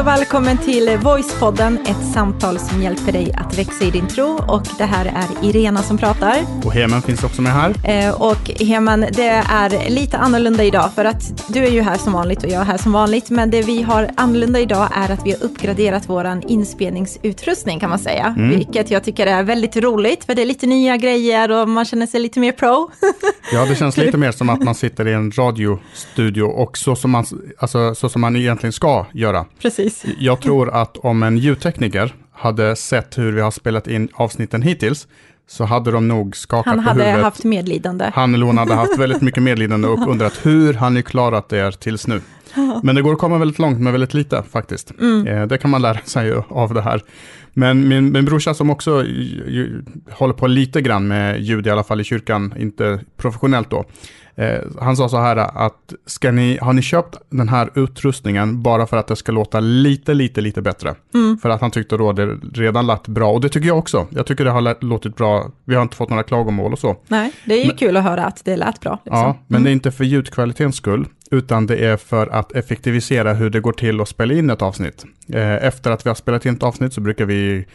Hej och välkommen till Voicepodden, ett samtal som hjälper dig att växa i din tro. Och det här är Irena som pratar. Och Heman finns också med här. Eh, och Heman, det är lite annorlunda idag för att du är ju här som vanligt och jag är här som vanligt. Men det vi har annorlunda idag är att vi har uppgraderat vår inspelningsutrustning kan man säga. Mm. Vilket jag tycker är väldigt roligt för det är lite nya grejer och man känner sig lite mer pro. ja, det känns lite mer som att man sitter i en radiostudio och så som man, alltså, så som man egentligen ska göra. Precis. Jag tror att om en ljudtekniker hade sett hur vi har spelat in avsnitten hittills, så hade de nog skakat Han hade på huvudet. haft medlidande. Han eller hon hade haft väldigt mycket medlidande och undrat hur har ni klarat er tills nu? Men det går att komma väldigt långt med väldigt lite faktiskt. Mm. Eh, det kan man lära sig av det här. Men min, min brorsa som också ju, håller på lite grann med ljud, i alla fall i kyrkan, inte professionellt då. Eh, han sa så här att, ska ni, har ni köpt den här utrustningen bara för att det ska låta lite, lite, lite bättre? Mm. För att han tyckte då det redan lät bra, och det tycker jag också. Jag tycker det har låtit bra, vi har inte fått några klagomål och så. Nej, det är ju men, kul att höra att det lät bra. Liksom. Ja, men mm. det är inte för ljudkvalitetens skull, utan det är för att effektivisera hur det går till att spela in ett avsnitt. Eh, efter att vi har spelat in ett avsnitt så brukar vi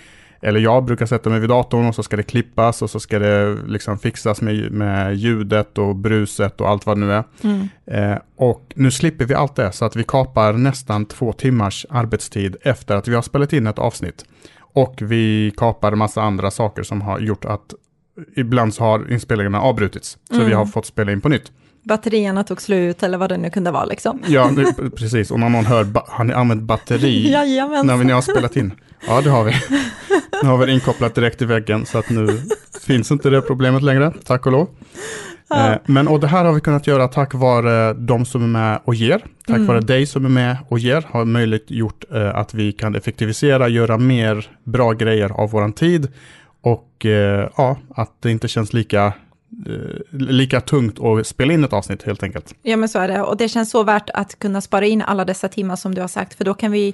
eller jag brukar sätta mig vid datorn och så ska det klippas och så ska det liksom fixas med, med ljudet och bruset och allt vad det nu är. Mm. Eh, och nu slipper vi allt det så att vi kapar nästan två timmars arbetstid efter att vi har spelat in ett avsnitt. Och vi kapar massa andra saker som har gjort att ibland så har inspelningarna avbrutits. Så mm. vi har fått spela in på nytt batterierna tog slut eller vad det nu kunde vara liksom. Ja, precis. Och när någon hör, har ni använt batteri när ni har spelat in? Ja, det har vi. Nu har vi det inkopplat direkt i väggen, så att nu finns inte det problemet längre, tack och lov. Ja. Eh, men och det här har vi kunnat göra tack vare de som är med och ger. Tack mm. vare dig som är med och ger har möjligt gjort eh, att vi kan effektivisera, göra mer bra grejer av våran tid och eh, ja, att det inte känns lika lika tungt att spela in ett avsnitt helt enkelt. Ja men så är det och det känns så värt att kunna spara in alla dessa timmar som du har sagt för då kan vi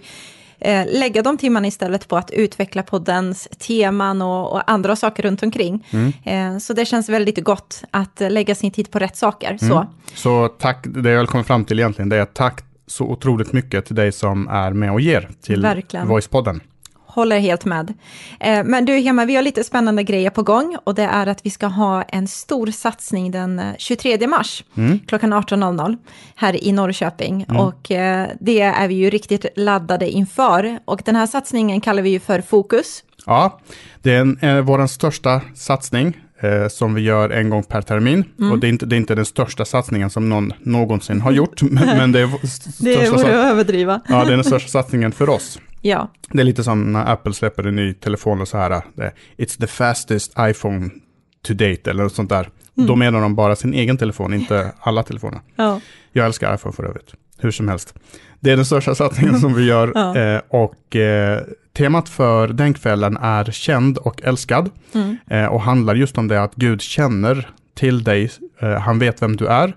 eh, lägga de timmarna istället på att utveckla poddens teman och, och andra saker runt omkring. Mm. Eh, så det känns väldigt gott att lägga sin tid på rätt saker. Så, mm. så tack, det jag komma fram till egentligen, det är tack så otroligt mycket till dig som är med och ger till Voicepodden håller helt med. Eh, men du Hemma, vi har lite spännande grejer på gång och det är att vi ska ha en stor satsning den 23 eh, mars mm. klockan 18.00 här i Norrköping. Mm. Och eh, det är vi ju riktigt laddade inför. Och den här satsningen kallar vi ju för Fokus. Ja, det är, en, är vår största satsning eh, som vi gör en gång per termin. Mm. Och det är, inte, det är inte den största satsningen som någon någonsin har gjort, men, men det är... Det vore att överdriva. Ja, det är den största satsningen för oss. Ja. Det är lite som när Apple släpper en ny telefon och så här, det, it's the fastest iPhone to date eller något sånt där. Mm. Då menar de bara sin egen telefon, inte alla telefoner. Ja. Jag älskar iPhone för övrigt, hur som helst. Det är den största satsningen som vi gör ja. eh, och eh, temat för den kvällen är känd och älskad. Mm. Eh, och handlar just om det att Gud känner till dig, eh, han vet vem du är.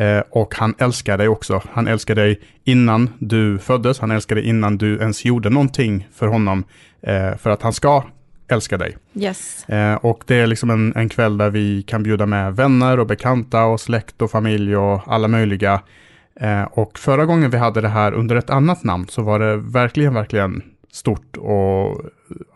Eh, och han älskar dig också. Han älskar dig innan du föddes, han älskar dig innan du ens gjorde någonting för honom. Eh, för att han ska älska dig. Yes. Eh, och det är liksom en, en kväll där vi kan bjuda med vänner och bekanta och släkt och familj och alla möjliga. Eh, och förra gången vi hade det här under ett annat namn så var det verkligen, verkligen stort och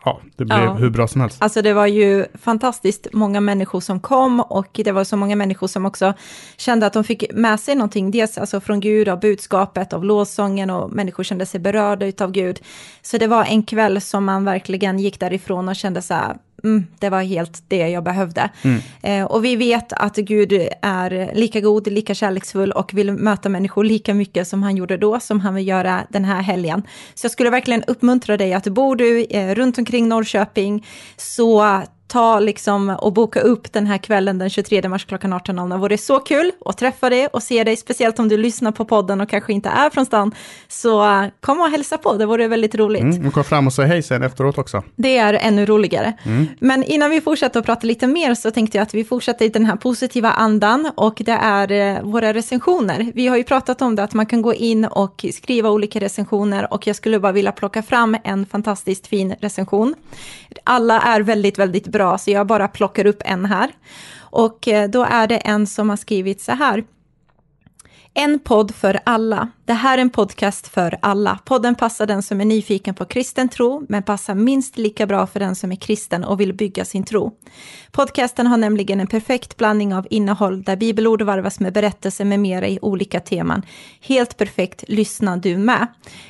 ja, det blev ja. hur bra som helst. Alltså det var ju fantastiskt många människor som kom och det var så många människor som också kände att de fick med sig någonting, dels alltså från Gud, av budskapet, av lovsången och människor kände sig berörda av Gud. Så det var en kväll som man verkligen gick därifrån och kände så här, mm, det var helt det jag behövde. Mm. Eh, och vi vet att Gud är lika god, lika kärleksfull och vill möta människor lika mycket som han gjorde då, som han vill göra den här helgen. Så jag skulle verkligen uppmuntra dig att bor du eh, runt omkring Norrköping, så ta liksom och boka upp den här kvällen den 23 mars klockan 18.00. Det vore så kul att träffa dig och se dig, speciellt om du lyssnar på podden och kanske inte är från stan. Så kom och hälsa på, det vore väldigt roligt. Mm, och kom fram och säg hej sen efteråt också. Det är ännu roligare. Mm. Men innan vi fortsätter att prata lite mer så tänkte jag att vi fortsätter i den här positiva andan och det är eh, våra recensioner. Vi har ju pratat om det att man kan gå in och skriva olika recensioner och jag skulle bara vilja plocka fram en fantastiskt fin recension. Alla är väldigt, väldigt bra, så jag bara plockar upp en här. Och eh, då är det en som har skrivit så här. En podd för alla. Det här är en podcast för alla. Podden passar den som är nyfiken på kristen tro, men passar minst lika bra för den som är kristen och vill bygga sin tro. Podcasten har nämligen en perfekt blandning av innehåll där bibelord varvas med berättelser med mera i olika teman. Helt perfekt, lyssna du med.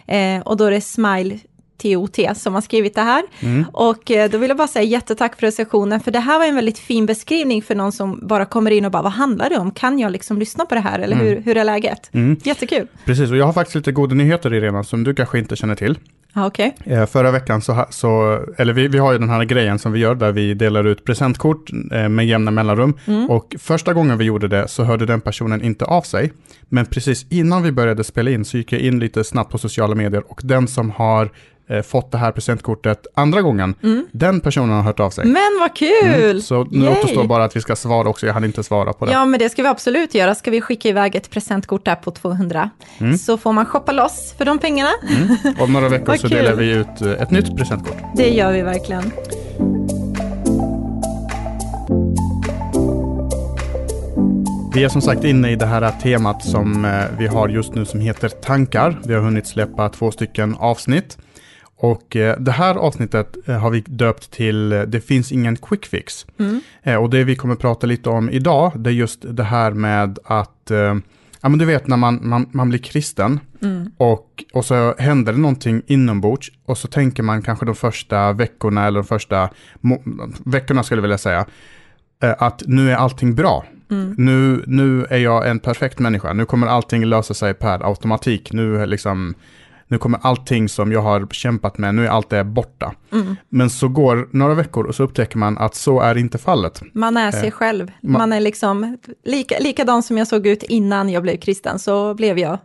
Eh, och då är det Smile TOT som har skrivit det här. Mm. Och eh, då vill jag bara säga jättetack för recensionen, för det här var en väldigt fin beskrivning för någon som bara kommer in och bara, vad handlar det om? Kan jag liksom lyssna på det här, eller mm. hur, hur är läget? Mm. Jättekul. Precis, och jag har faktiskt lite goda nyheter Irena, som du kanske inte känner till. Ah, okay. Eh, förra veckan så, så eller vi, vi har ju den här grejen som vi gör där vi delar ut presentkort eh, med jämna mellanrum. Mm. Och första gången vi gjorde det så hörde den personen inte av sig. Men precis innan vi började spela in så gick jag in lite snabbt på sociala medier och den som har eh, fått det här presentkortet andra gången, mm. den personen har hört av sig. Men vad kul! Mm, så nu Yay. återstår bara att vi ska svara också, jag hann inte svara på det. Ja, men det ska vi absolut göra. Ska vi skicka iväg ett presentkort där på 200, mm. så får man shoppa loss för de pengarna. Mm. Om några veckor så delar vi ut eh, ett nytt presentkort. Det gör vi verkligen. Vi är som sagt inne i det här temat som eh, vi har just nu som heter tankar. Vi har hunnit släppa två stycken avsnitt. Och eh, det här avsnittet eh, har vi döpt till Det finns ingen quick fix. Mm. och det vi kommer prata lite om idag, det är just det här med att Ja men du vet när man, man, man blir kristen mm. och, och så händer det någonting inombords och så tänker man kanske de första veckorna eller de första veckorna skulle jag vilja säga att nu är allting bra. Mm. Nu, nu är jag en perfekt människa, nu kommer allting lösa sig per automatik. Nu, liksom, nu kommer allting som jag har kämpat med, nu är allt det borta. Mm. Men så går några veckor och så upptäcker man att så är inte fallet. Man är sig eh, själv. Man, är liksom lika, likadan som jag såg ut innan jag blev kristen, så blev jag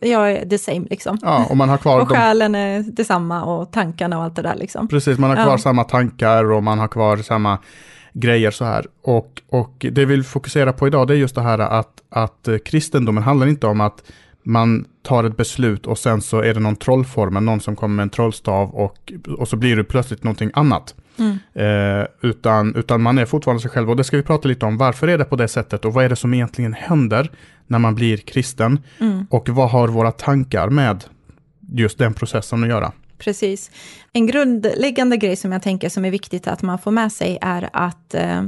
jag är the same liksom. Ja, och man har kvar... och själen är detsamma och tankarna och allt det där liksom. Precis, man har kvar ja. samma tankar och man har kvar samma grejer så här. Och, och det vi vill fokusera på idag det är just det här att, att kristendomen handlar inte om att man tar ett beslut och sen så är det någon trollformel, någon som kommer med en trollstav och, och så blir det plötsligt någonting annat. Mm. Eh, utan, utan man är fortfarande sig själv och det ska vi prata lite om. Varför är det på det sättet och vad är det som egentligen händer när man blir kristen? Mm. Och vad har våra tankar med just den processen att göra? Precis. En grundläggande grej som jag tänker som är viktigt att man får med sig är att eh,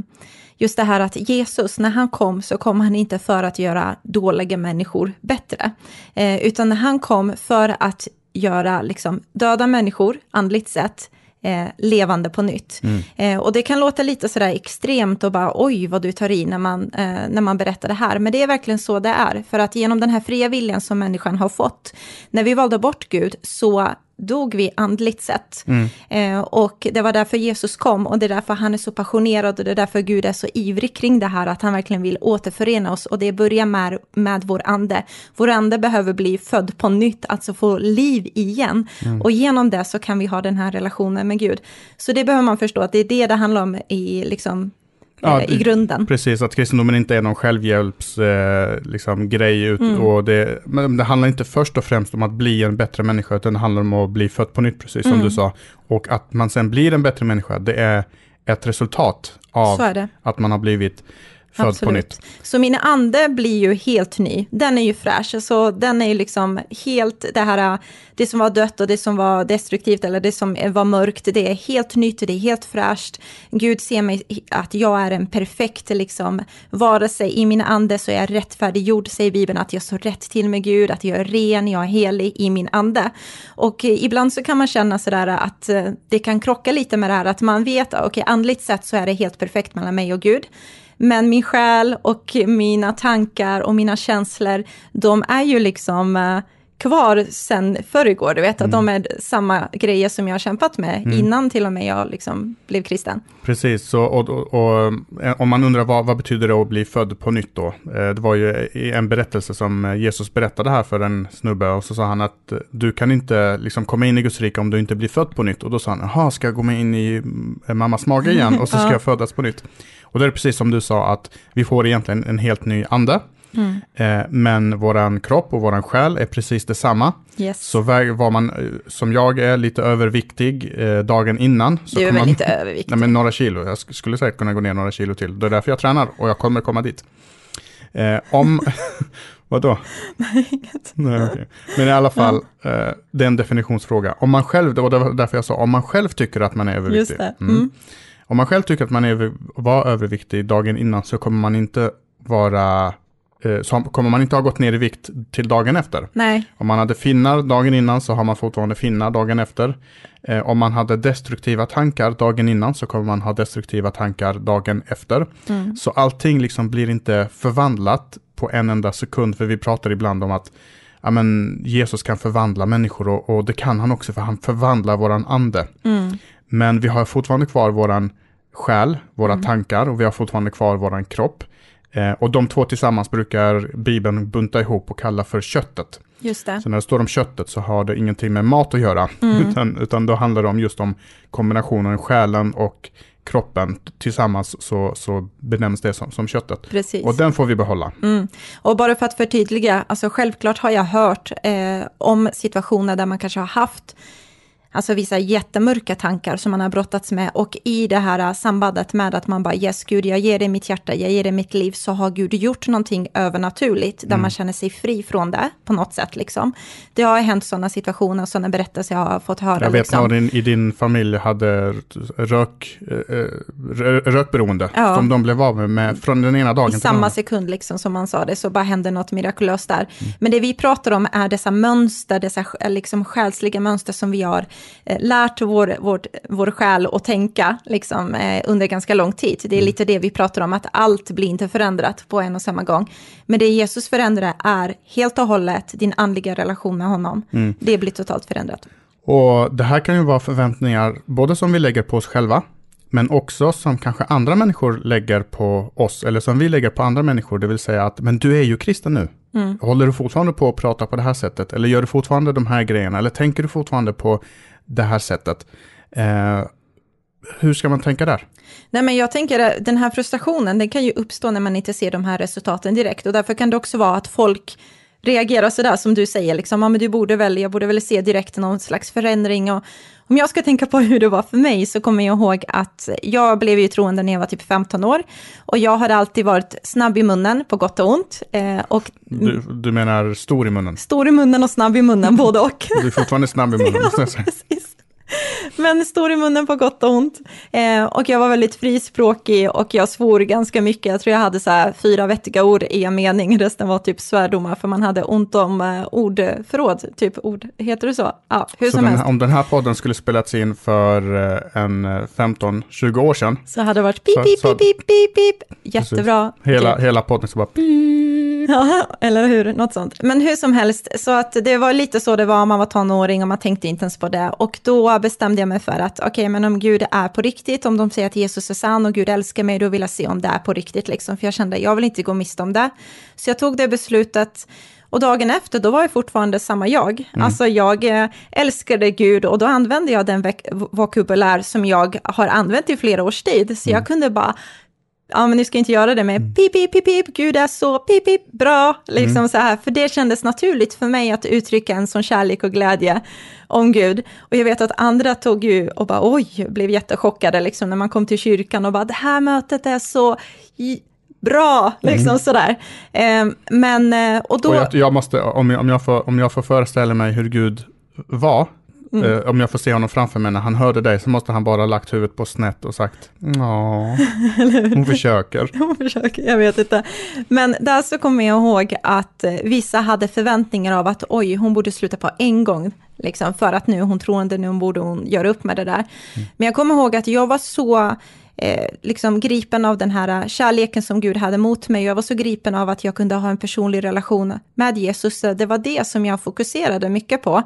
just det här att Jesus, när han kom så kom han inte för att göra dåliga människor bättre, eh, utan när han kom för att göra liksom, döda människor, andligt sett, eh, levande på nytt. Mm. Eh, och det kan låta lite sådär extremt och bara oj vad du tar i när man, eh, när man berättar det här. Men det är verkligen så det är. För att genom den här fria viljan som människan har fått, när vi valde bort Gud, så dog vi andligt sett. Mm. Eh, och det var därför Jesus kom och det är därför han är så passionerad och det är därför Gud är så ivrig kring det här, att han verkligen vill återförena oss och det börjar med, med vår ande. Vår ande behöver bli född på nytt, alltså få liv igen. Mm. Och genom det så kan vi ha den här relationen med Gud. Så det behöver man förstå, att det är det det handlar om i liksom, ja, eh, i grunden. Precis, att kristendomen inte är någon självhjälpsgrej. Eh, liksom, mm. och det, men det handlar inte först och främst om att bli en bättre människa, utan det handlar om att bli född på nytt, precis som mm. du sa. Och att man sen blir en bättre människa, det är ett resultat av att man har blivit född Absolut. på nytt. Så min ande blir ju helt ny. Den är ju fräsch. Så den är ju liksom helt det här, det som var dött och det som var destruktivt eller det som var mörkt, det är helt nytt, det är helt fräscht. Gud ser mig att jag är en perfekt liksom varelse. I min ande så är jag rättfärdiggjord, säger Bibeln, att jag står rätt till med Gud, att jag är ren, jag är helig i min ande. Och ibland så kan man känna sådär att eh, det kan krocka lite med det här, att man vet, okej, okay, andligt sett så är det helt perfekt mellan mig och Gud. Men min själ och mina tankar och mina känslor, de är ju liksom eh, kvar sen förrgår, du vet, mm. att de är samma grejer som jag har kämpat med mm. innan till och med jag liksom blev kristen. Precis, så, och, och, och, eh, om man undrar vad, vad betyder det att bli född på nytt då? Eh, det var ju en berättelse som Jesus berättade här för en snubbe och så sa han att du kan inte liksom komma in i Guds rike om du inte blir född på nytt. Och då sa han, jaha, ska jag gå med in i mammas mage igen och så ska ja. jag födas på nytt? Och det är precis som du sa att vi får egentligen en helt ny ande. Mm. Eh, men våran kropp och våran själ är precis detsamma. Yes. Så var man, eh, som jag är, lite överviktig eh, dagen innan. Så du är väl lite överviktig? Nej, men några kilo. Jag skulle säkert kunna gå ner några kilo till. Det är därför jag tränar och jag kommer komma dit. Eh, om, Vadå? Nej, inget. Nej, okej. Men i alla fall, eh, det är en definitionsfråga. Om man själv, det var därför jag sa, om man själv tycker att man är överviktig. Just det. Mm. Mm. Om man själv tycker att man är, var överviktig dagen innan så kommer man inte vara, eh, så kommer man inte ha gått ner i vikt till dagen efter. Nej, Om man hade finnar dagen innan så har man fortfarande finnar dagen efter. Eh, om man hade destruktiva tankar dagen innan så kommer man ha destruktiva tankar dagen efter. mm. Så allting liksom blir inte förvandlat på en enda sekund, för vi pratar ibland om att ja, men Jesus kan förvandla människor och, och det kan han också för han förvandlar våran ande. Mm. Men vi har fortfarande kvar våran själ, våra Mm. tankar och vi har fortfarande kvar våran kropp. Eh, och de två tillsammans brukar Bibeln bunta ihop och kalla för köttet. just det. Så när det står om köttet så har det ingenting med mat att göra, Mm. utan, utan då handlar det om just om kombinationen själen och kroppen tillsammans så, så benämns det som, som köttet. Precis. Och den får vi behålla. Mm. Och bara för att förtydliga, alltså självklart har jag hört eh, om situationer där man kanske har haft Alltså vissa jättemörka tankar som man har brottats med och i det här sambandet med att man bara yes Gud, jag ger dig mitt hjärta, jag ger dig mitt liv, så har Gud gjort någonting övernaturligt där Mm. man känner sig fri från det på något sätt liksom. Det har hänt sådana situationer, sådana berättelser jag har fått höra. Jag vet liksom. någon i din familj hade rök, eh, rö- rökberoende, Ja. som de blev av med, med från den ena dagen I till den samma andra. sekund liksom som man sa det, så bara hände något mirakulöst där. Mm. Men det vi pratar om är dessa mönster, dessa sj- liksom själsliga mönster som vi har eh, lärt vår, vår, vår själ att tänka liksom, eh, under ganska lång tid. Det är Mm. lite det vi pratar om, att allt blir inte förändrat på en och samma gång. Men det Jesus förändrar är helt och hållet din andliga relation med honom. Mm. Det blir totalt förändrat. Och det här kan ju vara förväntningar, både som vi lägger på oss själva, men också som kanske andra människor lägger på oss, eller som vi lägger på andra människor, det vill säga att, men du är ju kristen nu. Mm. Håller du fortfarande på att prata på det här sättet? Eller gör du fortfarande de här grejerna? Eller tänker du fortfarande på det här sättet? Eh, hur ska man tänka där? Nej, men jag tänker att den här frustrationen, den kan ju uppstå när man inte ser de här resultaten direkt. Och därför kan det också vara att folk reagerar sådär som du säger, liksom, ja, men du borde väl, jag borde väl se direkt någon slags förändring. Och om jag ska tänka på hur det var för mig så kommer jag ihåg att jag blev ju troende när jag var typ 15 år. Och jag hade alltid varit snabb i munnen, på gott och ont. Eh, och Du, du menar stor i munnen? stor i munnen och snabb i munnen, både och. Du är fortfarande snabb i munnen, säga. Precis. Men stor i munnen på gott och ont. Eh, och jag var väldigt frispråkig och jag svor ganska mycket. Jag tror jag hade så här fyra vettiga ord i en mening. Resten var typ svärdomar för man hade ont om eh, ordförråd. Typ ord, heter det så? Ja, hur Så som den, helst. om den här podden skulle spelats in för eh, en eh, 15-20 år sedan, Så hade det varit pip, pip, pip, pip, pip, pip. Jättebra. hela, hela podden ska bara Ja, eller hur, något sånt. Men hur som helst, så att det var lite så det var, man var tonåring och man tänkte inte ens på det. Och då bestämde jag mig för att, okej, men om Gud är på riktigt, om de säger att Jesus är sann och Gud älskar mig, då vill jag se om det är på riktigt, liksom. För jag kände, jag vill inte gå miste om det. Så jag tog det beslutet, och dagen efter, då var jag fortfarande samma jag. Alltså jag eh, älskade Gud och då använde jag den vokabulär som jag har använt i flera års tid. Så jag kunde bara, ja men ni ska inte göra det med pip, pip, pip, pip, Gud är så pip, pip, bra, liksom så här. För det kändes naturligt för mig att uttrycka en sån kärlek och glädje om Gud. Och jag vet att andra tog ju och bara oj, blev jättechockade liksom när man kom till kyrkan och bara det här mötet är så bra, liksom sådär. Eh, men, och då... Och jag, jag måste, om jag, om, jag får, om jag får föreställa mig hur Gud var, Mm. eh, om jag får se honom framför mig när han hörde dig, så måste han bara lagt huvudet på snett och sagt, ja, hon försöker. Jag försöker, jag vet inte. Men där så kommer jag ihåg att eh, vissa hade förväntningar av att oj, hon borde sluta på en gång. Liksom, för att nu hon troende, nu borde hon göra upp med det där. Men jag kommer ihåg att jag var så eh, liksom gripen av den här eh, kärleken som Gud hade mot mig. Jag var så gripen av att jag kunde ha en personlig relation med Jesus. Det var det som jag fokuserade mycket på.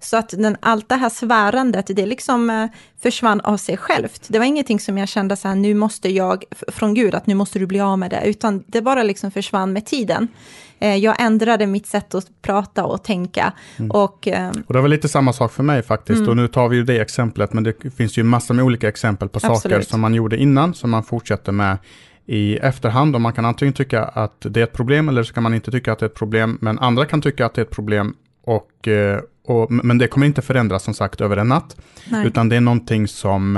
Så att den, allt det här svärandet, det liksom eh, försvann av sig självt. Det var ingenting som jag kände så här, nu måste jag, från Gud, att nu måste du bli av med det, utan det bara liksom försvann med tiden. Eh, jag ändrade mitt sätt att prata och tänka. Och eh, Och det var lite samma sak för mig faktiskt. Mm. Och nu tar vi ju det exemplet, men det finns ju massor med olika exempel på saker Absolut. som man gjorde innan, som man fortsätter med i efterhand. Och man kan antingen tycka att det är ett problem, eller så kan man inte tycka att det är ett problem, men andra kan tycka att det är ett problem. Och, eh, och, men det kommer inte förändras som sagt över en natt, nej. utan det är någonting som,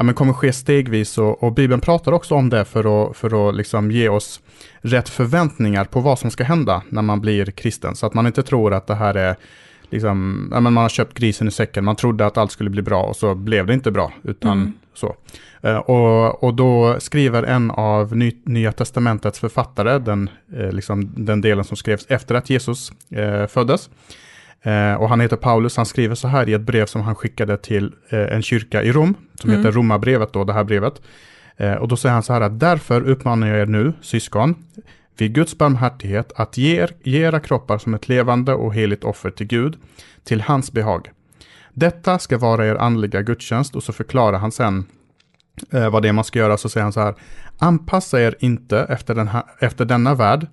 ja, men kommer ske stegvis och, och Bibeln pratar också om det för att, för att liksom ge oss rätt förväntningar på vad som ska hända när man blir kristen. Så att man inte tror att det här är liksom, ja, men man har köpt grisen i säcken, man trodde att allt skulle bli bra och så blev det inte bra. Utan mm. så. Eh, och, och då skriver en av Ny, Nya Testamentets författare, den, eh, liksom, den delen som skrevs efter att Jesus eh, föddes. Eh, och han heter Paulus, han skriver så här i ett brev som han skickade till eh, en kyrka i Rom, som mm. heter Romarbrevet då, det här brevet. Eh, och då säger han så här att därför uppmanar jag er nu, syskon, vid Guds barmhärtighet att ge, er, ge era kroppar som ett levande och heligt offer till Gud, till hans behag. Detta ska vara er andliga gudstjänst och så förklarar han sen eh, vad det är man ska göra, så säger han så här, anpassa er inte efter, den här, efter denna värld,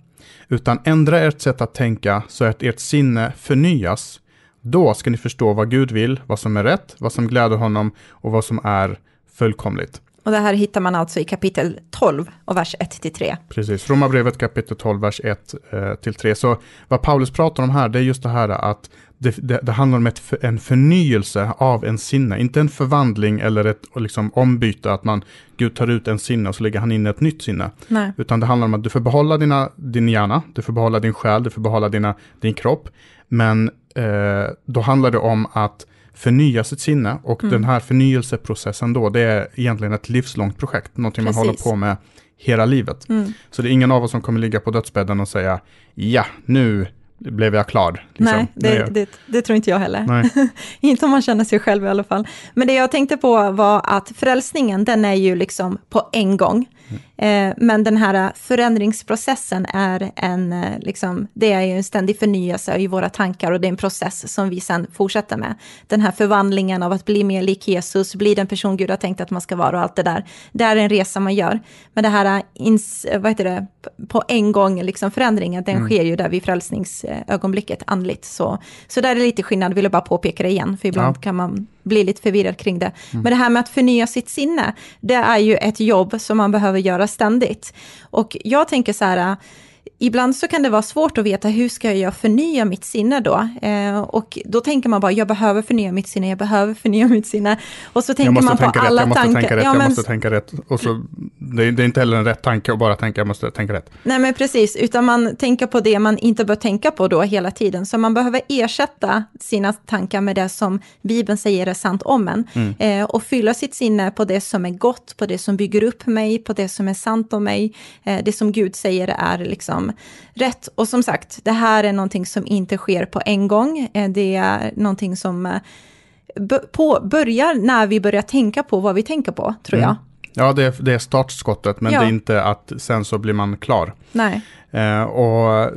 utan ändra ert sätt att tänka så att ert sinne förnyas. Då ska ni förstå vad Gud vill, vad som är rätt, vad som gläder honom och vad som är fullkomligt. Och det här hittar man alltså i kapitel 12 och vers 1-3. Precis, Romarbrevet kapitel 12, vers 1-3. Eh, Så vad Paulus pratar om här, det är just det här att det, det, det handlar om ett, en förnyelse av en sinne, inte en förvandling eller ett liksom, ombyte, att man, Gud tar ut en sinne och så lägger han in ett nytt sinne. Nej. Utan det handlar om att du får behålla dina, din hjärna, du får behålla din själ, du får behålla dina, din kropp. Men eh, då handlar det om att förnya sitt sinne och mm. den här förnyelseprocessen då, det är egentligen ett livslångt projekt, någonting Precis. man håller på med hela livet. Mm. Så det är ingen av oss som kommer ligga på dödsbädden och säga, ja, nu blev jag klar. Liksom. Nej, det, det, det, tror inte jag heller. inte om man känner sig själv i alla fall. Men det jag tänkte på var att frälsningen, den är ju liksom på en gång. Eh, men den här förändringsprocessen är en, eh, liksom, det är ju en ständig förnyelse i våra tankar och det är en process som vi sen fortsätter med. Den här förvandlingen av att bli mer lik Jesus, bli den person Gud har tänkt att man ska vara och allt det där. Det är en resa man gör. Men det här eh, ins, vad heter det, på en gång liksom förändringen, den mm. sker ju där vid frälsningsögonblicket andligt. Så, så där är det lite skillnad, vill jag bara påpeka det igen, för ibland ja. kan man bli lite förvirrad kring det. Mm. Men det här med att förnya sitt sinne, det är ju ett jobb som man behöver göra ständigt. Och jag tänker så här, ibland så kan det vara svårt att veta hur ska jag förnya mitt sinne då? Eh, och då tänker man bara, jag behöver förnya mitt sinne, jag behöver förnya mitt sinne. Och så tänker man på tänka alla rätt, jag tankar. Tänka rätt, ja, men... Jag måste tänka rätt. Och så, det, är, det är inte heller en rätt tanke att bara tänka, jag måste tänka rätt. Nej, men precis, utan man tänker på det man inte bör tänka på då hela tiden. Så man behöver ersätta sina tankar med det som Bibeln säger är sant om en. Mm. Eh, och fylla sitt sinne på det som är gott, på det som bygger upp mig, på det som är sant om mig. Eh, det som Gud säger är liksom rätt. Och som sagt, det här är någonting som inte sker på en gång. Eh, det är någonting som eh, på, börjar när vi börjar tänka på vad vi tänker på, tror jag. Mm. Ja, det är, det är startskottet, men ja. det är inte att sen så blir man klar. Nej. Eh, och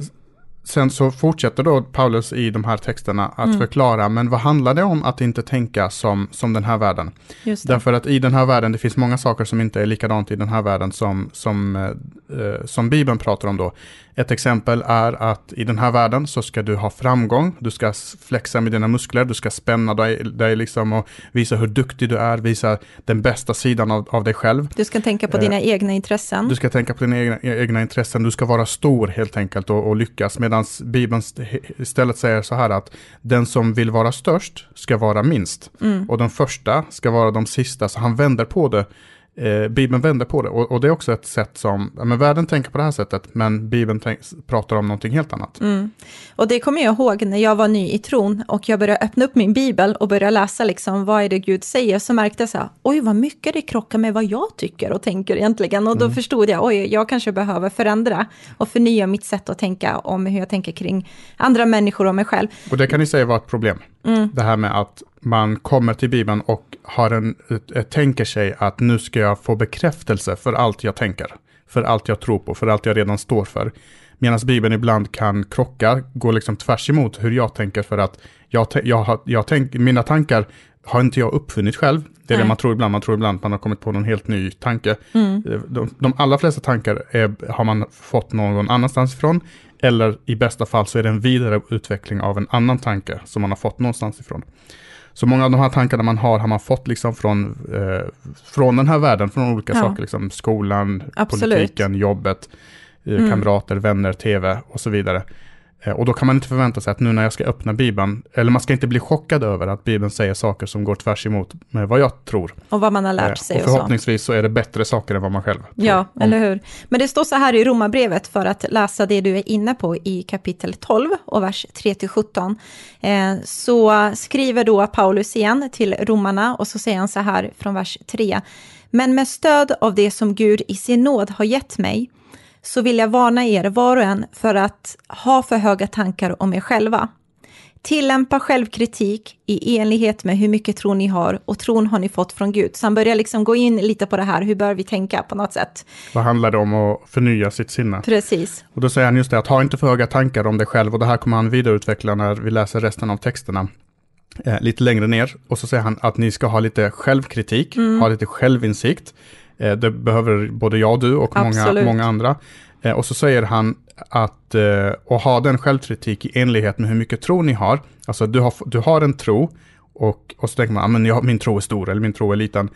sen så fortsätter då Paulus i de här texterna att mm. förklara, men vad handlar det om att inte tänka som, som den här världen? Därför att i den här världen, det finns många saker som inte är likadant i den här världen som, som, eh, som Bibeln pratar om då. Ett exempel är att i den här världen så ska du ha framgång, du ska flexa med dina muskler, du ska spänna dig, dig liksom och visa hur duktig du är, visa den bästa sidan av, av dig själv. Du ska tänka på eh, dina egna intressen. Du ska tänka på dina egna, egna intressen, du ska vara stor helt enkelt och, och lyckas, medan Bibeln istället säger så här att den som vill vara störst ska vara minst. Mm. och den första ska vara de sista, så han vänder på det eh, Bibeln vänder på det. Och, och, det är också ett sätt som, ja, men världen tänker på det här sättet, men Bibeln tänk, pratar om någonting helt annat. Mm. Och det kommer jag ihåg när jag var ny i tron och jag började öppna upp min Bibel och började läsa liksom, vad är det Gud säger, så märkte jag så här, oj vad mycket det krockar med vad jag tycker och tänker egentligen. Och då mm. förstod jag, oj, jag kanske behöver förändra och förnya mitt sätt att tänka om hur jag tänker kring andra människor och mig själv. Och det kan ni säga var ett problem. Mm. Det här med att man kommer till Bibeln och har en, tänker sig att nu ska jag få bekräftelse för allt jag tänker. För allt jag tror på, för allt jag redan står för. Medan Bibeln ibland kan krocka, gå liksom tvärs emot hur jag tänker för att jag, jag, jag tänk, mina tankar har inte jag uppfunnit själv. Det är Nej. det man tror ibland, man tror ibland att man har kommit på någon helt ny tanke. Mm. De, de allra flesta tankar är, har man fått någon annanstans ifrån. Eller i bästa fall så är det en vidareutveckling av en annan tanke som man har fått någonstans ifrån. Så många av de här tankarna man har har man fått liksom från, eh, från den här världen, från olika ja. saker, liksom skolan, Absolut. politiken, jobbet, eh, mm. kamrater, vänner, tv och så vidare. Eh, och då kan man inte förvänta sig att nu när jag ska öppna Bibeln, eller man ska inte bli chockad över att Bibeln säger saker som går tvärs emot med vad jag tror. Och vad man har lärt sig. Och förhoppningsvis så. så är det bättre saker än vad man själv tror. Ja, eller hur. Men det står så här i Romarbrevet för att läsa det du är inne på i kapitel 12 och vers 3-17. Eh, så skriver då Paulus igen till romarna och så säger han så här från vers 3. Men med stöd av det som Gud i sin nåd har gett mig så vill jag varna er var och en för att ha för höga tankar om er själva. Tillämpa självkritik i enlighet med hur mycket tro ni har och tron har ni fått från Gud. Så han börjar liksom gå in lite på det här, hur bör vi tänka på något sätt? Vad handlar det om att förnya sitt sinne? Precis. Och då säger han just det, att ha inte för höga tankar om dig själv och det här kommer han vidareutveckla när vi läser resten av texterna. Eh, lite längre ner och så säger han att ni ska ha lite självkritik, mm. ha lite självinsikt det behöver både jag och du och många, många andra. Eh, och så säger han att eh, och ha den självkritik i enlighet med hur mycket tro ni har. Alltså du har, du har en tro och, och så tänker man, ah, men jag, min tro är stor eller min tro är liten.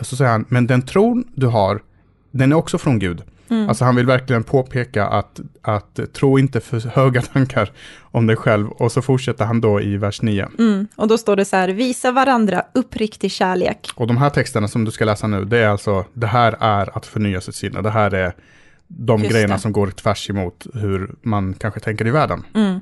Så säger han, men den tron du har, den är också från Gud. Mm. Alltså han vill verkligen påpeka att, att tro inte för höga tankar om dig själv. Och så fortsätter han då i vers 9. Mm. Och då står det så här, visa varandra uppriktig kärlek. Och de här texterna som du ska läsa nu, det är alltså, det här är att förnya sitt sinne. Det här är de Just grejerna det. som går tvärs emot hur man kanske tänker i världen. Mm.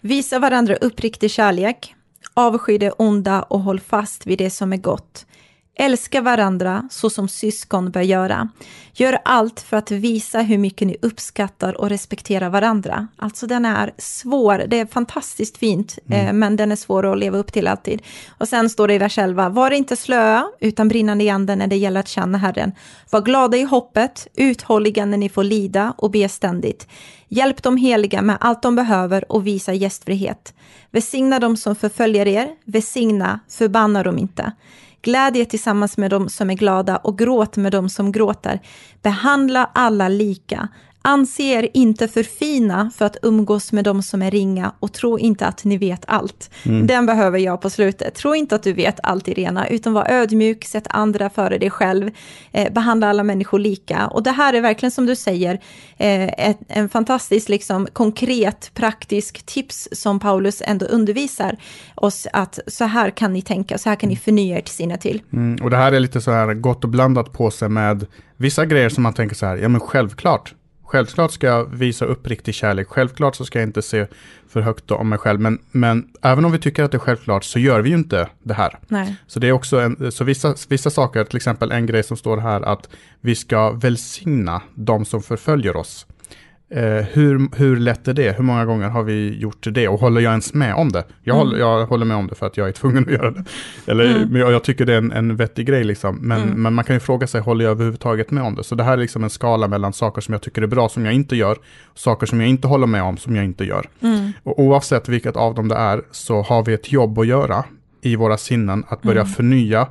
Visa varandra uppriktig kärlek, avsky det onda och håll fast vid det som är gott. Älska varandra så som syskon bör göra. Gör allt för att visa hur mycket ni uppskattar och respekterar varandra. Alltså den är svår, det är fantastiskt fint, mm. eh, men den är svår att leva upp till alltid. Och sen står det i vers 11, var inte slöa, utan brinnande i anden när det gäller att känna Herren. Var glada i hoppet, uthålliga när ni får lida och be ständigt. Hjälp de heliga med allt de behöver och visa gästfrihet. Välsigna dem som förföljer er, välsigna, förbanna dem inte. Glädje tillsammans med dem som är glada och gråt med dem som gråter. Behandla alla lika. Anse er inte för fina för att umgås med dem som är ringa och tro inte att ni vet allt. Mm. Den behöver jag på slutet. Tro inte att du vet allt Irena, utan var ödmjuk, sätt andra före dig själv, eh, behandla alla människor lika. Och det här är verkligen som du säger, eh, ett, en fantastisk, liksom, konkret, praktisk tips som Paulus ändå undervisar oss att så här kan ni tänka, så här kan ni förnya ert sinne till. Mm, och det här är lite så här gott och blandat på sig med vissa grejer som man tänker så här, ja men självklart, Självklart ska jag visa uppriktig kärlek. Självklart så ska jag inte se för högt om mig själv. Men, men även om vi tycker att det är självklart så gör vi ju inte det här. Nej. Så det är också en, så vissa, vissa saker, till exempel en grej som står här att vi ska välsigna de som förföljer oss. Eh, hur, hur lätt är det? Hur många gånger har vi gjort det? Och håller jag ens med om det? Jag, mm. håller, jag håller med om det för att jag är tvungen att göra det. Eller, mm. men jag, jag, tycker det är en, en vettig grej liksom. Men, mm. men man kan ju fråga sig, håller jag överhuvudtaget med om det? Så det här är liksom en skala mellan saker som jag tycker är bra som jag inte gör, saker som jag inte håller med om som jag inte gör. Mm. Och oavsett vilket av dem det är så har vi ett jobb att göra i våra sinnen, att börja mm. förnya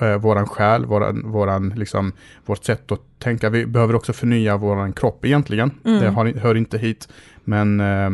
eh, våran själ, våran, våran, liksom, vårt sätt att tänka. Vi behöver också förnya våran kropp egentligen. Mm. Det har, hör inte hit, men eh,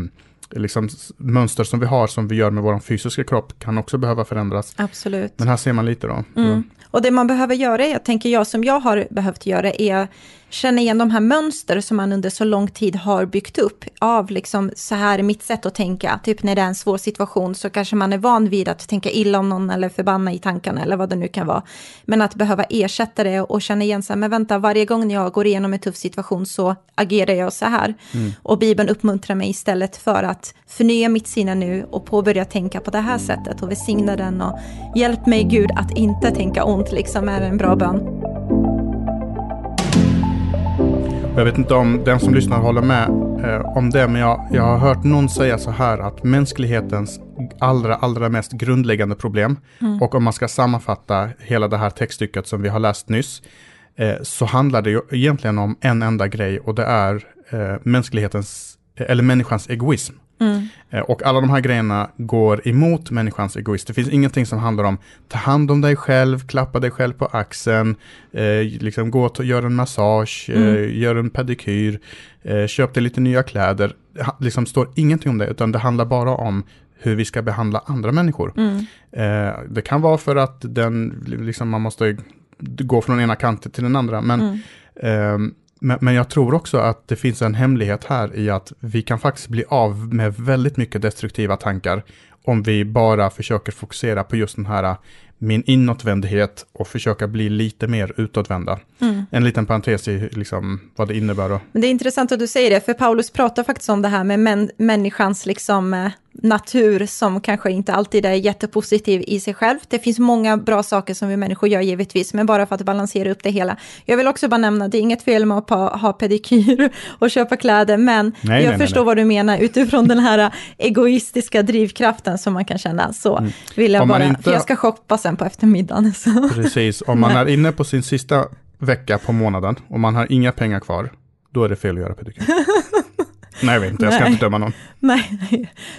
liksom, mönster som vi har, som vi gör med vår fysiska kropp, kan också behöva förändras. Absolut. Men här ser man lite då. Mm. Och det man behöver göra, jag tänker jag, som jag har behövt göra, är känna igen de här mönster som man under så lång tid har byggt upp av liksom så här är mitt sätt att tänka. Typ när det är en svår situation så kanske man är van vid att tänka illa om någon eller förbanna i tankarna eller vad det nu kan vara. Men att behöva ersätta det och känna igen sig, men vänta, varje gång jag går igenom en tuff situation så agerar jag så här. Mm. Och Bibeln uppmuntrar mig istället för att förnya mitt sinne nu och påbörja tänka på det här sättet och välsigna den och hjälp mig Gud att inte tänka ont, liksom är en bra bön. Jag vet inte om den som lyssnar håller med eh, om det, men jag, jag har hört någon säga så här att mänsklighetens allra, allra mest grundläggande problem, mm. och om man ska sammanfatta hela det här textstycket som vi har läst nyss, eh, så handlar det ju egentligen om en enda grej och det är eh, mänsklighetens, eller människans egoism. Mm. Eh, och alla de här grejerna går emot människans egoism. Det finns ingenting som handlar om ta hand om dig själv, klappa dig själv på axeln, eh, liksom gå och göra en massage, eh, mm. eh, gör en pedikyr, eh, köp dig lite nya kläder. Det liksom står ingenting om det, utan det handlar bara om hur vi ska behandla andra människor. Mm. Eh, det kan vara för att den, liksom, man måste gå från ena kanten till den andra, men mm. Ehm, men, men jag tror också att det finns en hemlighet här i att vi kan faktiskt bli av med väldigt mycket destruktiva tankar om vi bara försöker fokusera på just den här min inåtvändhet och försöka bli lite mer utåtvända. Mm. En liten parentes i liksom, vad det innebär. Då. Men det är intressant att du säger det, för Paulus pratar faktiskt om det här med män, människans liksom, eh, natur som kanske inte alltid är jättepositiv i sig själv. Det finns många bra saker som vi människor gör givetvis, men bara för att balansera upp det hela. Jag vill också bara nämna, det är inget fel med att ha pedikyr och köpa kläder, men nej, jag nej, förstår nej, vad du menar utifrån den här egoistiska drivkraften som man kan känna. Så mm. vill jag bara, inte... för jag ska shoppa sen på eftermiddagen. Så. Precis, om man är inne på sin sista vecka på månaden och man har inga pengar kvar, då är det fel att göra pedikyr. Nej, jag vet inte, jag ska nej. inte döma någon. Nej,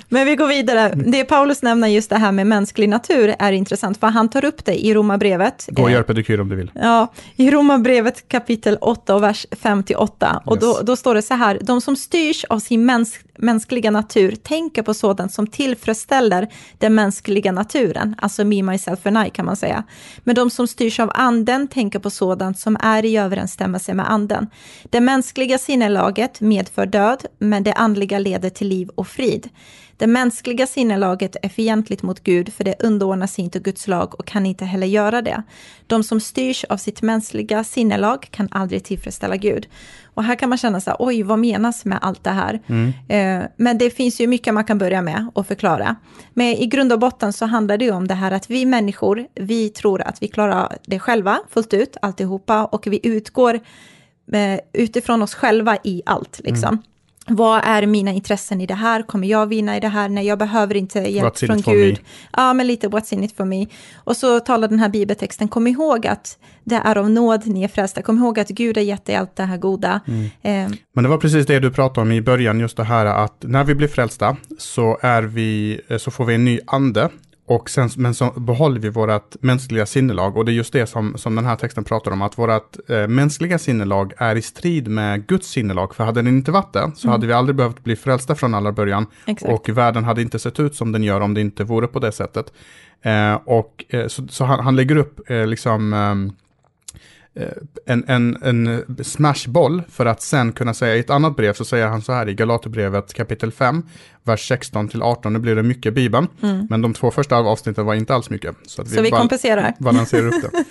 men vi går vidare. Det Paulus nämner just det här med mänsklig natur är intressant, för han tar upp det i Romarbrevet. Gå och gör pedikyr om du vill. Ja, i Romarbrevet kapitel 8 och vers 58. Och yes. då, då står det så här, de som styrs av sin mäns mänskliga natur tänker på sådant som tillfredsställer den mänskliga naturen, alltså me, myself and I kan man säga. Men de som styrs av anden tänker på sådant som är i överensstämmelse med anden. Det mänskliga sinnelaget medför död, men det andliga leder till liv och frid. Det mänskliga sinnelaget är fientligt mot Gud, för det underordnar sig inte Guds lag och kan inte heller göra det. De som styrs av sitt mänskliga sinnelag kan aldrig tillfredsställa Gud. Och här kan man känna så här, oj, vad menas med allt det här? Mm. Eh, men det finns ju mycket man kan börja med och förklara. Men i grund och botten så handlar det ju om det här att vi människor, vi tror att vi klarar det själva fullt ut, alltihopa, och vi utgår eh, utifrån oss själva i allt, liksom. Mm vad är mina intressen i det här? Kommer jag vinna i det här? Nej, jag behöver inte hjälp what's från Gud. Ja, men lite what's in it for me. Och så talar den här bibeltexten, kom ihåg att det är av nåd ni är frälsta. Kom ihåg att Gud har gett dig allt det här goda. Mm. Eh. Men det var precis det du pratade om i början, just det här att när vi blir frälsta så, är vi, så får vi en ny ande och sen, men så behåller vi vårt mänskliga sinnelag och det är just det som, som den här texten pratar om, att vårt eh, mänskliga sinnelag är i strid med Guds sinnelag. För hade den inte varit det så mm. hade vi aldrig behövt bli frälsta från allra början. Exakt. Och världen hade inte sett ut som den gör om det inte vore på det sättet. Eh, och eh, så, så han, han, lägger upp eh, liksom ehm, Eh, en, en, en smashboll för att sen kunna säga i ett annat brev så säger han så här i Galaterbrevet kapitel 5, vers 16 till 18. Nu blir det mycket Bibeln, mm. men de två första avsnitten var inte alls mycket. Så, så vi, vi kompenserar. balanserar upp det.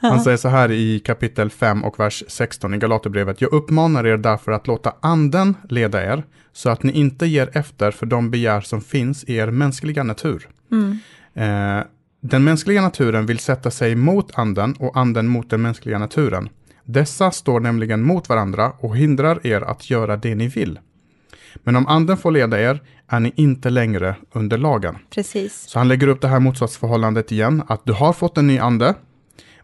Han säger så här i kapitel 5 och vers 16 i Galaterbrevet. Jag uppmanar er därför att låta anden leda er, så att ni inte ger efter för de begär som finns i er mänskliga natur. Mm. Eh, den mänskliga naturen vill sätta sig mot anden och anden mot den mänskliga naturen. Dessa står nämligen mot varandra och hindrar er att göra det ni vill. Men om anden får leda er är ni inte längre under lagen. Precis. Så han lägger upp det här motsatsförhållandet igen, att du har fått en ny ande,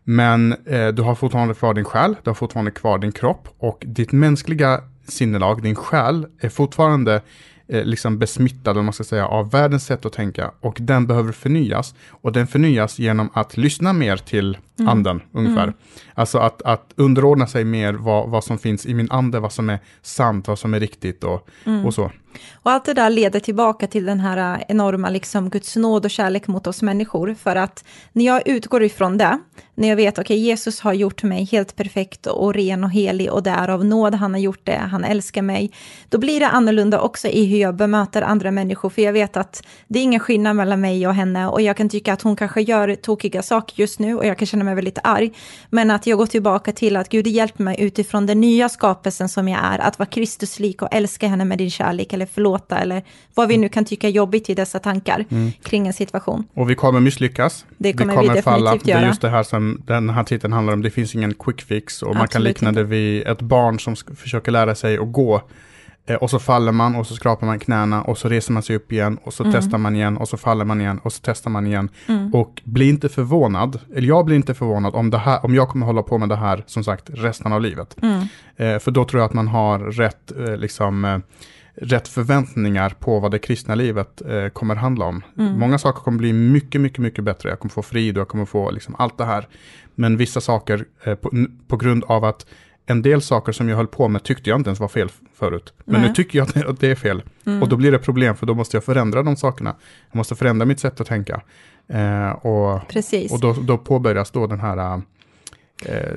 men eh, du har fortfarande kvar din själ, du har fortfarande kvar din kropp och ditt mänskliga sinnelag, din själ, är fortfarande eh, liksom besmittad, om man ska säga, av världens sätt att tänka och den behöver förnyas. Och den förnyas genom att lyssna mer till mm. anden, ungefär. Mm. Alltså att, att underordna sig mer vad, vad som finns i min ande, vad som är sant, vad som är riktigt och, mm. och så. Och allt det där leder tillbaka till den här enorma liksom Guds nåd och kärlek mot oss människor. För att när jag utgår ifrån det, när jag vet att okay, Jesus har gjort mig helt perfekt och ren och helig och det är av nåd han har gjort det, han älskar mig, då blir det annorlunda också i hur jag bemöter andra människor. För jag vet att det är ingen skillnad mellan mig och henne och jag kan tycka att hon kanske gör tokiga saker just nu och jag kan känna mig väldigt arg. Men att jag går tillbaka till att Gud hjälper mig utifrån den nya skapelsen som jag är, att vara Kristus lik och älska henne med din kärlek eller förlåta eller vad vi nu kan tycka är jobbigt i dessa tankar mm. kring en situation. Och vi kommer misslyckas. Det kommer vi, kommer vi falla. Göra. Det är just det här som den här titeln handlar om. Det finns ingen quick fix och Absolut man kan likna det vid ett barn som försöker lära sig att gå och så faller man och så skrapar man knäna och så reser man sig upp igen och så mm. testar man igen och så faller man igen och så testar man igen. Mm. Och bli inte förvånad, eller jag blir inte förvånad om, det här, om jag kommer hålla på med det här som sagt resten av livet. Mm. Eh, för då tror jag att man har rätt, eh, liksom, eh, rätt förväntningar på vad det kristna livet eh, kommer handla om. Mm. Många saker kommer bli mycket, mycket, mycket bättre. Jag kommer få frid och jag kommer få liksom, allt det här. Men vissa saker eh, på, på grund av att en del saker som jag höll på med tyckte jag inte ens var fel förut. Men Nej. nu tycker jag att det är fel. Mm. Och då blir det problem, för då måste jag förändra de sakerna. Jag måste förändra mitt sätt att tänka. Eh, och Precis. och då, då påbörjas då den här eh,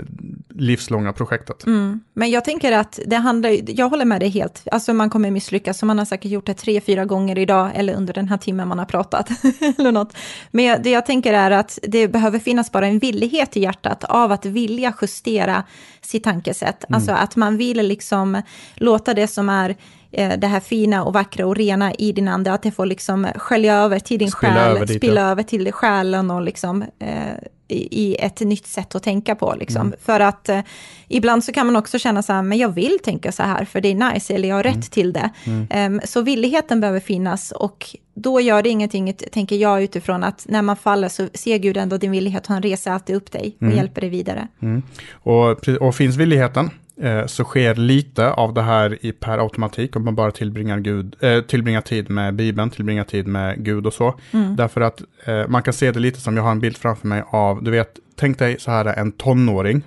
livslånga projektet. Mm. Men jag tänker att det handlar, jag håller med dig helt, alltså man kommer misslyckas, så man har säkert gjort det tre, fyra gånger idag, eller under den här timmen man har pratat, eller något. Men jag, det jag tänker är att det behöver finnas bara en villighet i hjärtat av att vilja justera sitt tankesätt, mm. alltså att man vill liksom låta det som är det här fina och vackra och rena i din ande, att det får liksom skölja över till din spilla själ, över dit, spilla ja. över till själen och liksom eh, i ett nytt sätt att tänka på. Liksom. Mm. För att eh, ibland så kan man också känna så här, men jag vill tänka så här, för det är nice, eller jag har rätt mm. till det. Mm. Um, så villigheten behöver finnas och då gör det ingenting, tänker jag, utifrån att när man faller så ser Gud ändå din villighet och han reser alltid upp dig och mm. hjälper dig vidare. Mm. Och, och finns villigheten, Eh, så sker lite av det här i per automatik om man bara tillbringar, Gud, eh, tillbringar tid med Bibeln, tillbringar tid med Gud och så. Mm. Därför att eh, man kan se det lite som, jag har en bild framför mig av, du vet, tänk dig så här en tonåring,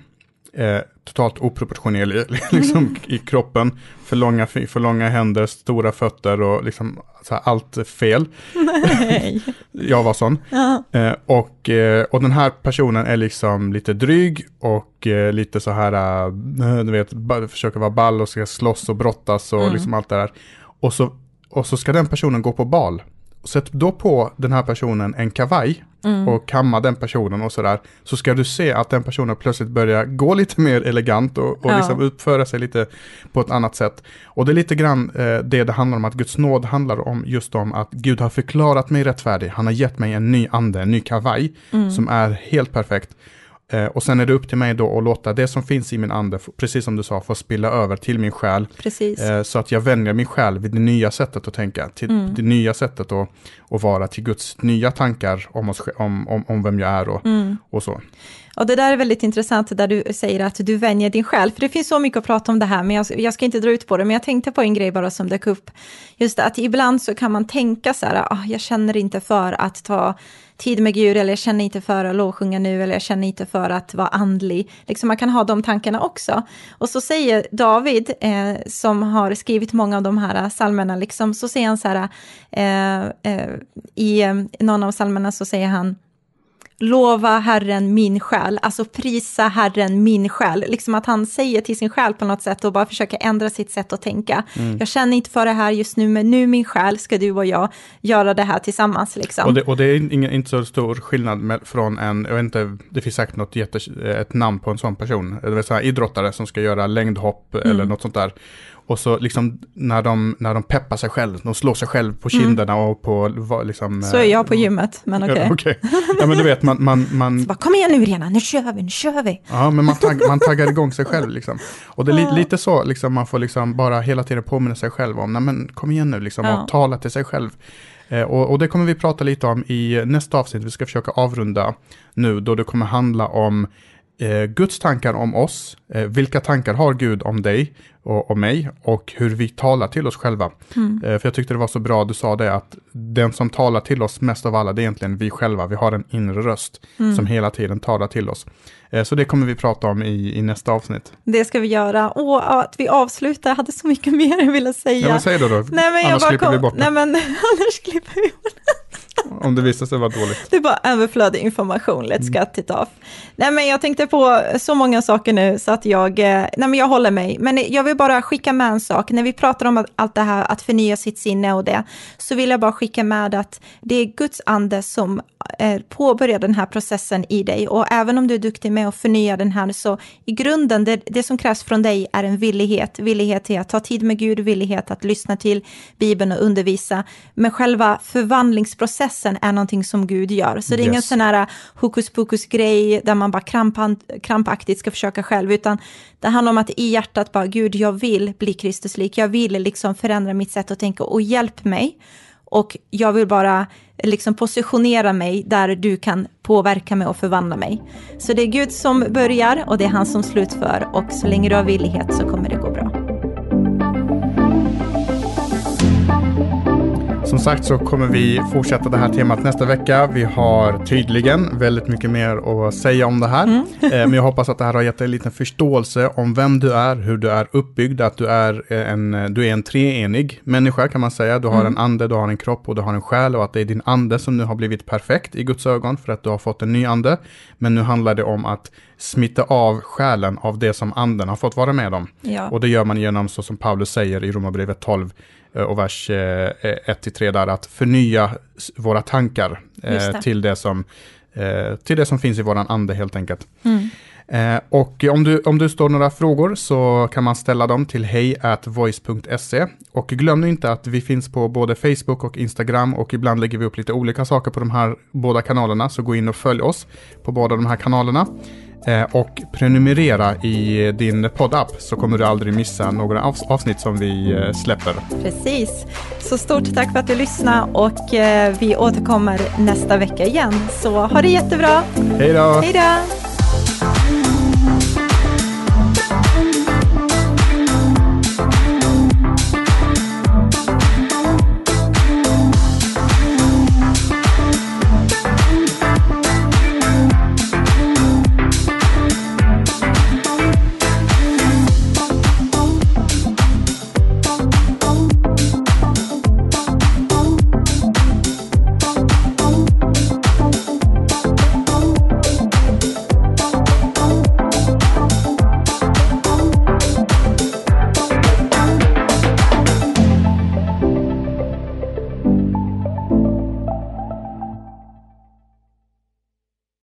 eh, totalt oproportionerlig liksom, i kroppen, för långa, för långa händer, stora fötter och liksom så här, allt fel. Nej. jag var sån. Ja. Eh, och, eh, och den här personen är liksom lite dryg och eh, lite så här, eh, du vet, försöker vara ball och ska slåss och brottas och mm. liksom allt det där. Och så, och så ska den personen gå på bal. Sätt då på den här personen en kavaj mm. och kamma den personen och sådär. Så ska du se att den personen plötsligt börjar gå lite mer elegant och, och ja. liksom uppföra sig lite på ett annat sätt. Och det är lite grann eh, det det handlar om, att Guds nåd handlar om just om att Gud har förklarat mig rättfärdig. Han har gett mig en ny ande, en ny kavaj mm. som är helt perfekt. Eh, och sen är det upp till mig då att låta det som finns i min ande, precis som du sa, få spilla över till min själ. Eh, så att jag vänjer min själ vid det nya sättet att tänka, till mm. det nya sättet att, att vara, till Guds nya tankar om, oss, om, om, om vem jag är och, mm. och så. Och det där är väldigt intressant, där du säger att du vänjer din själ, för det finns så mycket att prata om det här, men jag, jag, ska inte dra ut på det, men jag tänkte på en grej bara som dök upp. Just att ibland så kan man tänka så här, ah, jag känner inte för att ta tid med Gud, eller jag känner inte för att lovsjunga nu, eller jag känner inte för att vara andlig. Liksom man kan ha de tankarna också. Och så säger David, eh, som har skrivit många av de här eh, psalmerna, liksom, så säger han så här, eh, eh, i eh, någon av psalmerna så säger han, lova Herren min själ, alltså prisa Herren min själ. Liksom att han säger till sin själ på något sätt och bara försöker ändra sitt sätt att tänka. Mm. Jag känner inte för det här just nu, men nu min själ ska du och jag göra det här tillsammans. Liksom. Och, det, och det är ingen, inte så stor skillnad med, från en, jag vet inte, det finns säkert något jätte, ett namn på en sån person, det vill säga idrottare som ska göra längdhopp mm. eller något sånt där. Och så liksom när de, när de peppar sig själv, de slår sig själv på kinderna mm. och på liksom... Så är jag på eh, gymmet, men okej. Okay. okay. Ja men du vet, man... man, man... Bara, Kom igen nu Rena, nu kör vi, nu kör vi. Ja, men man, tagg, man taggar igång sig själv liksom. Och det är li, lite så, liksom, man får liksom bara hela tiden påminna sig själv om, nej men kom igen nu liksom, ja. och tala till sig själv. Eh, och, och, det kommer vi prata lite om i nästa avsnitt, vi ska försöka avrunda nu, då det kommer handla om eh, Guds tankar om oss, eh, vilka tankar har Gud om dig och, och mig och hur vi talar till oss själva. Mm. Eh, för jag tyckte det var så bra, du sa det att den som talar till oss mest av alla, det är egentligen vi själva. Vi har en inre röst mm. som hela tiden talar till oss. Eh, så det kommer vi prata om i, i nästa avsnitt. Det ska vi göra. Och att vi avslutar, jag hade så mycket mer jag ville säga. Ja, men säg då, då. Nej, men annars klipper kom... vi bort det. Nej, men annars klipper vi bort. Om det visar sig vara dåligt. Det är bara överflödig information, let's mm. cut it off. Nej men jag tänkte på så många saker nu så att jag, eh, nej men jag håller mig. Men jag vill bara skicka med en sak, när vi pratar om allt det här att förnya sitt sinne och det, så vill jag bara skicka med att det är Guds ande som eh, påbörjar den här processen i dig. Och även om du är duktig med att förnya den här, så i grunden, det, det som krävs från dig är en villighet. Villighet till att ta tid med Gud, villighet att lyssna till Bibeln och undervisa. Men själva förvandlingsprocessen är någonting som Gud gör. Så det är yes. ingen sån här hokus pokus grej där man bara krampaktigt ska försöka själv, utan det handlar om att i hjärtat bara, Gud, jag vill bli Kristuslik, jag vill liksom förändra mitt sätt att tänka och hjälp mig. Och jag vill bara liksom positionera mig där du kan påverka mig och förvandla mig. Så det är Gud som börjar och det är han som slutför och så länge du har villighet så kommer det gå bra. Som sagt så kommer vi fortsätta det här temat nästa vecka. Vi har tydligen väldigt mycket mer att säga om det här. Mm. Eh, men jag hoppas att det här har gett dig en liten förståelse om vem du är, hur du är uppbyggd, att du är en, du är en treenig människa kan man säga. Du har mm. en ande, du har en kropp och du har en själ och att det är din ande som nu har blivit perfekt i Guds ögon för att du har fått en ny ande. Men nu handlar det om att smitta av själen av det som anden har fått vara med om. Ja. Och det gör man genom, så som Paulus säger i Romarbrevet 12 eh, och vers 1-3 där, att förnya våra tankar eh, det. till, det som, eh, till det som finns i våran ande helt enkelt. Mm. Eh, och om du, om du står några frågor så kan man ställa dem till hej.voice.se. Och glöm nu inte att vi finns på både Facebook och Instagram och ibland lägger vi upp lite olika saker på de här båda kanalerna. Så gå in och följ oss på båda de här kanalerna. Eh, och prenumerera i din poddapp så kommer du aldrig missa några avs- avsnitt som vi eh, släpper. Precis. Så stort tack för att du lyssnade och eh, vi återkommer nästa vecka igen. Så ha det jättebra. Hej då! Hej då!